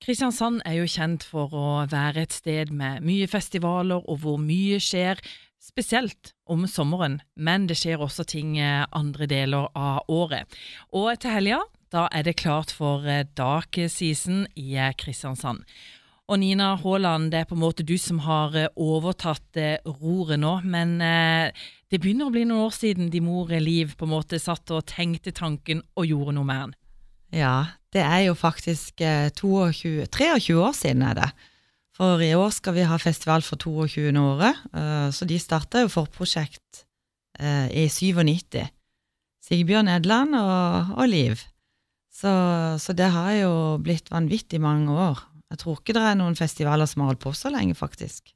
Kristiansand er jo kjent for å være et sted med mye festivaler og hvor mye skjer, spesielt om sommeren, men det skjer også ting eh, andre deler av året. Og til helga, da er det klart for eh, dark season i eh, Kristiansand. Og Nina Haaland, det er på en måte du som har overtatt roret nå, men det begynner å bli noen år siden de mor Liv på en måte satt og tenkte tanken og gjorde noe med den. Ja, det er jo faktisk 22, 23 år siden er det. For i år skal vi ha festival for 22. året, uh, så de starta jo forprosjekt uh, i 97. Sigbjørn Edland og, og Liv. Så, så, det har jo blitt vanvittig mange år. Jeg tror ikke det er noen festivaler som har holdt på så lenge, faktisk.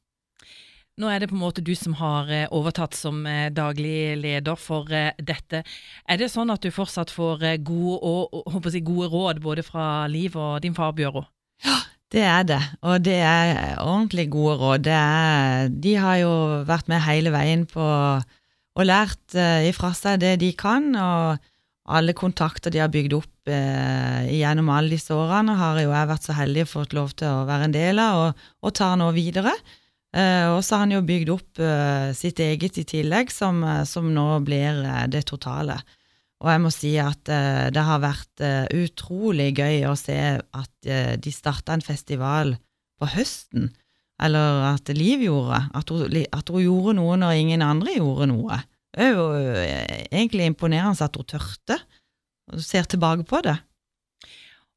Nå er det på en måte du som har eh, overtatt som daglig leder for dette. Er det sånn at du fortsatt får gode, og, si, gode råd både fra Liv og din far Bjøro? Ja, det er det, og det er ordentlig gode råd. Er, de har jo vært med hele veien på og lært ifra seg det de kan, og alle kontakter de har bygd opp eh, gjennom alle disse årene, har jo jeg vært så heldig å få lov til å være en del av, og, og tar nå videre. Uh, og så har han jo bygd opp sitt eget i tillegg, som, som nå blir det totale. Og jeg må si at det har vært utrolig gøy å se at de starta en festival på høsten, eller at Liv gjorde, at hun, at hun, gjorde noe når ingen andre gjorde noe. Det er jo egentlig imponerende at hun tørte, og ser tilbake på det.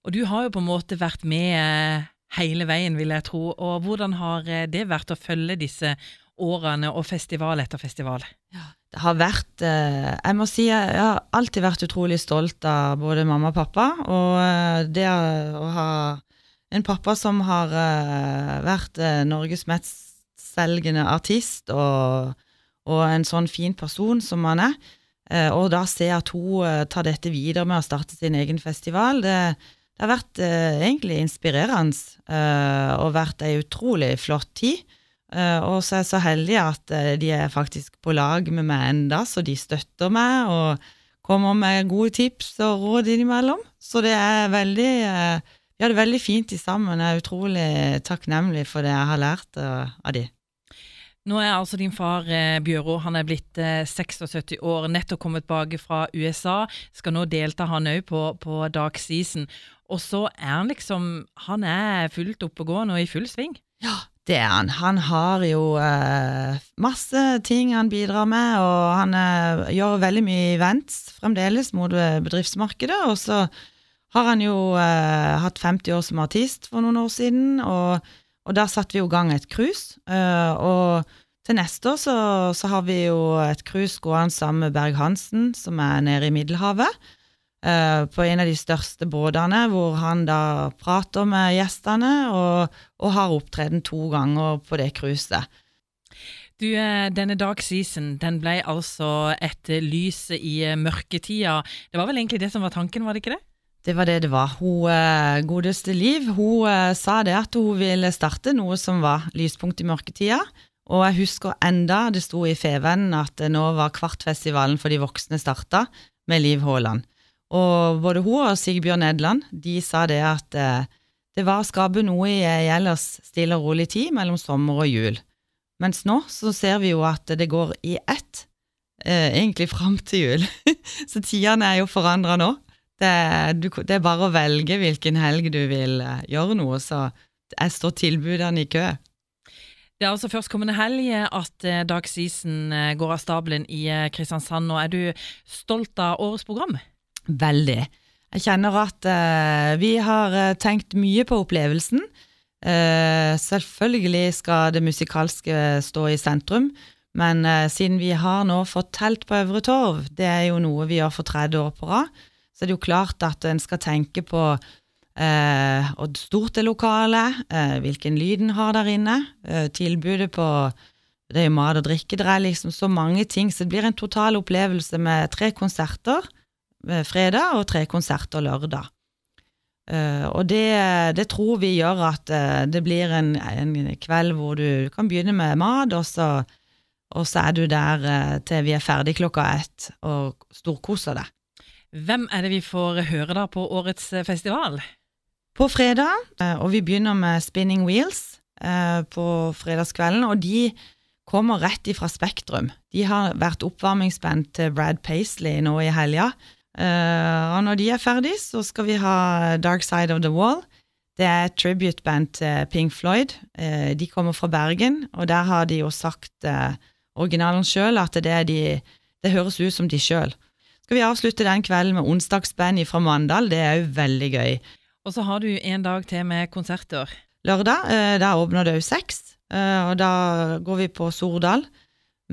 Og du har jo på en måte vært med hele veien, vil jeg tro, og hvordan har det vært å følge disse årene og festival etter festival? Ja, det har vært eh, Jeg må si jeg har alltid vært utrolig stolt av både mamma og pappa. Og eh, det å ha en pappa som har eh, vært Norges mest selgende artist, og, og, en sånn fin person som han er, og da se at hun tar dette videre med å starte sin egen festival, det, det har vært egentlig inspirerende og vært ei utrolig flott tid. Uh, og så er jeg så heldig at uh, de er faktisk på lag med meg enda, så de støtter meg og kommer med gode tips og råd innimellom. Så det er veldig uh, Vi har det veldig fint sammen. Jeg er utrolig takknemlig for det jeg har lært av de. Nå er altså din far Bjøro han er blitt 76 år, nettopp kommet tilbake fra USA. Skal nå delta han òg på, på Dark Season. Og så er han liksom Han er fullt oppegående og i full sving. Ja, det er han. Han har jo eh, masse ting han bidrar med, og han eh, gjør veldig mye events fremdeles mot eh, bedriftsmarkedet. Og så har han jo eh, hatt 50 år som artist for noen år siden, og, og der satte vi jo i gang et cruise. Eh, og til neste år så, så har vi jo et cruise gående sammen med Berg-Hansen, som er nede i Middelhavet. Eh, på en av de største båtene, hvor han da prater med gjestene og, og har opptreden to ganger på det cruiset. Du, eh, denne Dark Season den ble altså et lys i mørketida. Det var vel egentlig det som var tanken, var det ikke det? Det var det det var. Hun eh, godeste Liv hun sa det at hun ville starte noe som var lyspunkt i mørketida. Og jeg husker enda det sto i Fevennen at nå var Kvartfestivalen for de voksne starta, med Liv Haaland. Og både hun og Sigbjørn Edland de sa det at eh, det var å skape noe i ei ellers stille og rolig tid mellom sommer og jul. Mens nå så ser vi jo at det går i ett, eh, egentlig fram til jul. så tidene er jo forandra nå. Det, du, det, er bare å velge hvilken helg du vil eh, gjøre noe, så jeg står tilbudene i kø. Det er altså førstkommende helg at dagsisen Dag Sisen eh, går av stabelen i eh, Kristiansand. Nå er du stolt av årets program? Veldig. Jeg kjenner at uh, vi har uh, tenkt mye på opplevelsen. Uh, selvfølgelig skal det musikalske stå i sentrum, men siden vi har nå fått telt på Øvre Torv, det er jo noe vi gjør for tredje år på rad, så er det jo klart at en skal tenke på hvor stort det lokalet, hvilken lyd en har der inne, tilbudet på det er jo mat og drikke, det er liksom så mange ting, så det blir en total opplevelse med tre konserter Eh, fredag og tre konserter lørdag. Uh, og det, det, tror vi gjør at uh, det blir en, en, kveld hvor du kan begynne med mat, og så, og så er du der uh, til vi er ferdig klokka ett og storkoser deg. Hvem er det vi får høre da på årets festival? på fredag, eh, og vi begynner med Spinning Wheels eh, på fredagskvelden. Og de kommer rett ifra Spektrum. De har vært oppvarmingsband til Brad Paisley nå i helga. Og når de er ferdig, så skal vi ha Dark Side of the Wall. Det er et tribute-band til Pink Floyd. de kommer fra Bergen, og der har de jo sagt originalen sjøl at det, de, det høres ut som de sjøl. Skal vi avslutte den kvelden med onsdagsband fra Mandal, det er jo veldig gøy. Og så har du en dag til med konserter. Lørdag, eh, da åpner det òg seks, eh, og da går vi på Sordal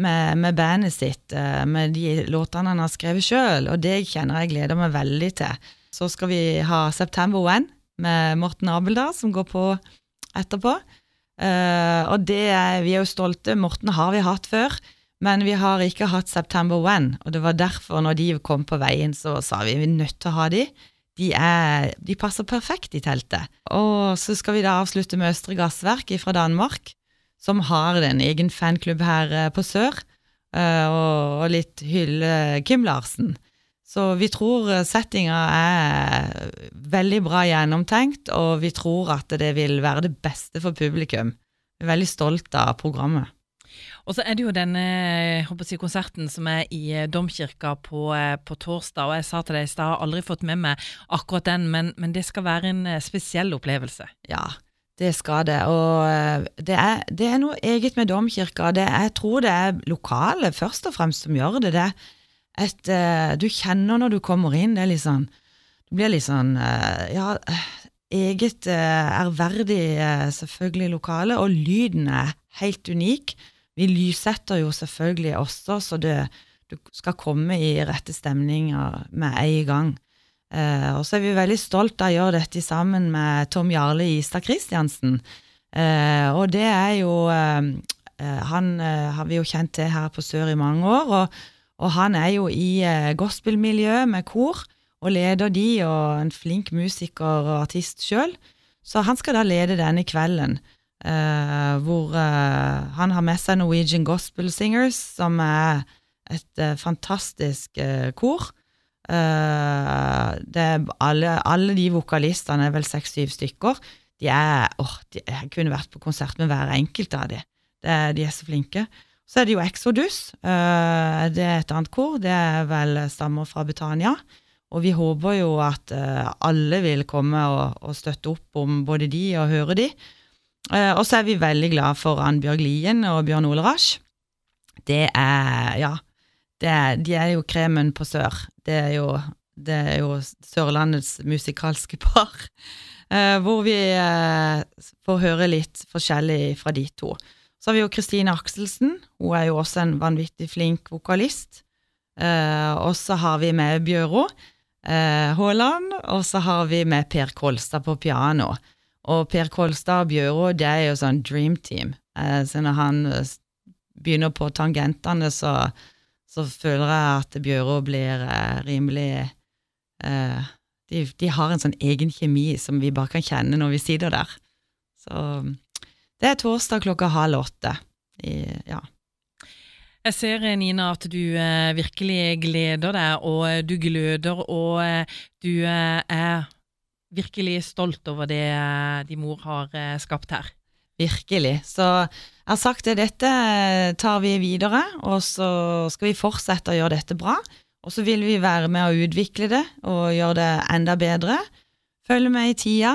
med, med, bandet sitt, eh, med de låtene han har skrevet sjøl, og det kjenner jeg gleder meg veldig til. Så skal vi ha September When med Morten Abeldal, som går på etterpå. og det er, vi er jo stolte. Morten har vi hatt før. Men vi har ikke hatt September When, og det var derfor, når de kom på veien, så sa vi vi er nødt til å ha de de, er, de passer perfekt i teltet. Og så skal vi da avslutte med Østre Gassverk fra Danmark, som har en egen fanklubb her eh, på Sør, eh, og litt hylle Kim Larsen. Så vi tror settinga er veldig bra gjennomtenkt, og vi tror at det vil være det beste for publikum. Vi er veldig stolt av programmet. Og så er det jo denne jeg, konserten som er i eh, Domkirka på, eh, på, torsdag. og Jeg sa til deg i stad, aldri fått med meg akkurat den, men, men, det skal være en eh, spesiell opplevelse. Ja, det skal det. Og det er, det er noe eget med Domkirka. Det, jeg tror det er lokale først og fremst som gjør det. det et, du kjenner når du kommer inn, det er litt sånn Du blir litt sånn Ja, eget ærverdig, selvfølgelig, lokale, og lyden er helt unik. Vi lyssetter jo selvfølgelig også, så det, du skal komme i rette stemninger med en gang. Eh, og så er vi veldig stolt av å gjøre dette sammen med Tom Jarle Istad Kristiansen. Eh, og det er jo eh, eh Han eh, har vi jo kjent til her på Sør i mange år, og, og han er jo i eh, gospelmiljøet med kor og leder de, og en flink musiker og artist sjøl. Så han skal da lede denne kvelden. Uh, hvor uh, han har med seg Norwegian Gospel Singers, som er et uh, fantastisk kor. Alle, alle, de vokalistene, er vel seks-syv stykker, de er åh, de, Jeg kunne vært på konsert med hver enkelt av de. Det, de er så flinke. Så er det jo Exodus. det er et annet kor. Det er vel stammer fra Betania. Og vi håper jo at alle vil komme og, og støtte opp om både de og høre de. Uh, og så er vi veldig glad for Annbjørg Lien og Bjørn Ole. Det er Ja, det de er jo kremen på sør. Det er jo, det er jo Sørlandets musikalske par. Uh, hvor vi uh, får høre litt forskjellig fra de to. Så har vi jo Kristine Akselsen. Hun er jo også en vanvittig flink vokalist. og så har vi med Bjøro Haaland, og så har vi med Per Kolstad på piano. Og Per Kolstad og Bjøro, det er jo sånn dream team. Eh, så når han eh, begynner på tangentene, så, så føler jeg at Bjøro blir eh, rimelig eh, de, de, har en sånn egen kjemi som vi bare kan kjenne når vi sitter der. Så det er torsdag klokka halv åtte. I, ja. Jeg ser, Nina, at du eh, virkelig gleder deg, og du gløder, og du er virkelig stolt over det din mor har eh, skapt her. Virkelig. Så jeg har sagt det, dette eh, tar vi videre, og så skal vi fortsette å gjøre dette bra. Og så vil vi være med å utvikle det og gjøre det enda bedre. Følge med i tida.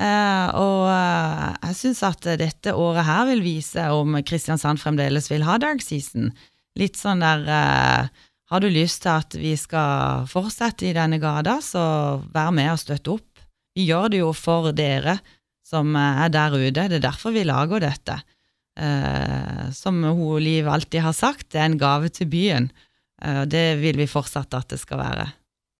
Eh, og jeg syns at dette året her vil vise om Kristiansand fremdeles vil ha dark season. Litt sånn der Har du lyst til at vi skal fortsette i denne gata, så vær med og støtte opp. Vi gjør det jo for dere som er der ute, det er derfor vi lager dette. Eh, som hun Liv alltid har sagt, det er en gave til byen. Eh, det vil vi fortsette at det skal være.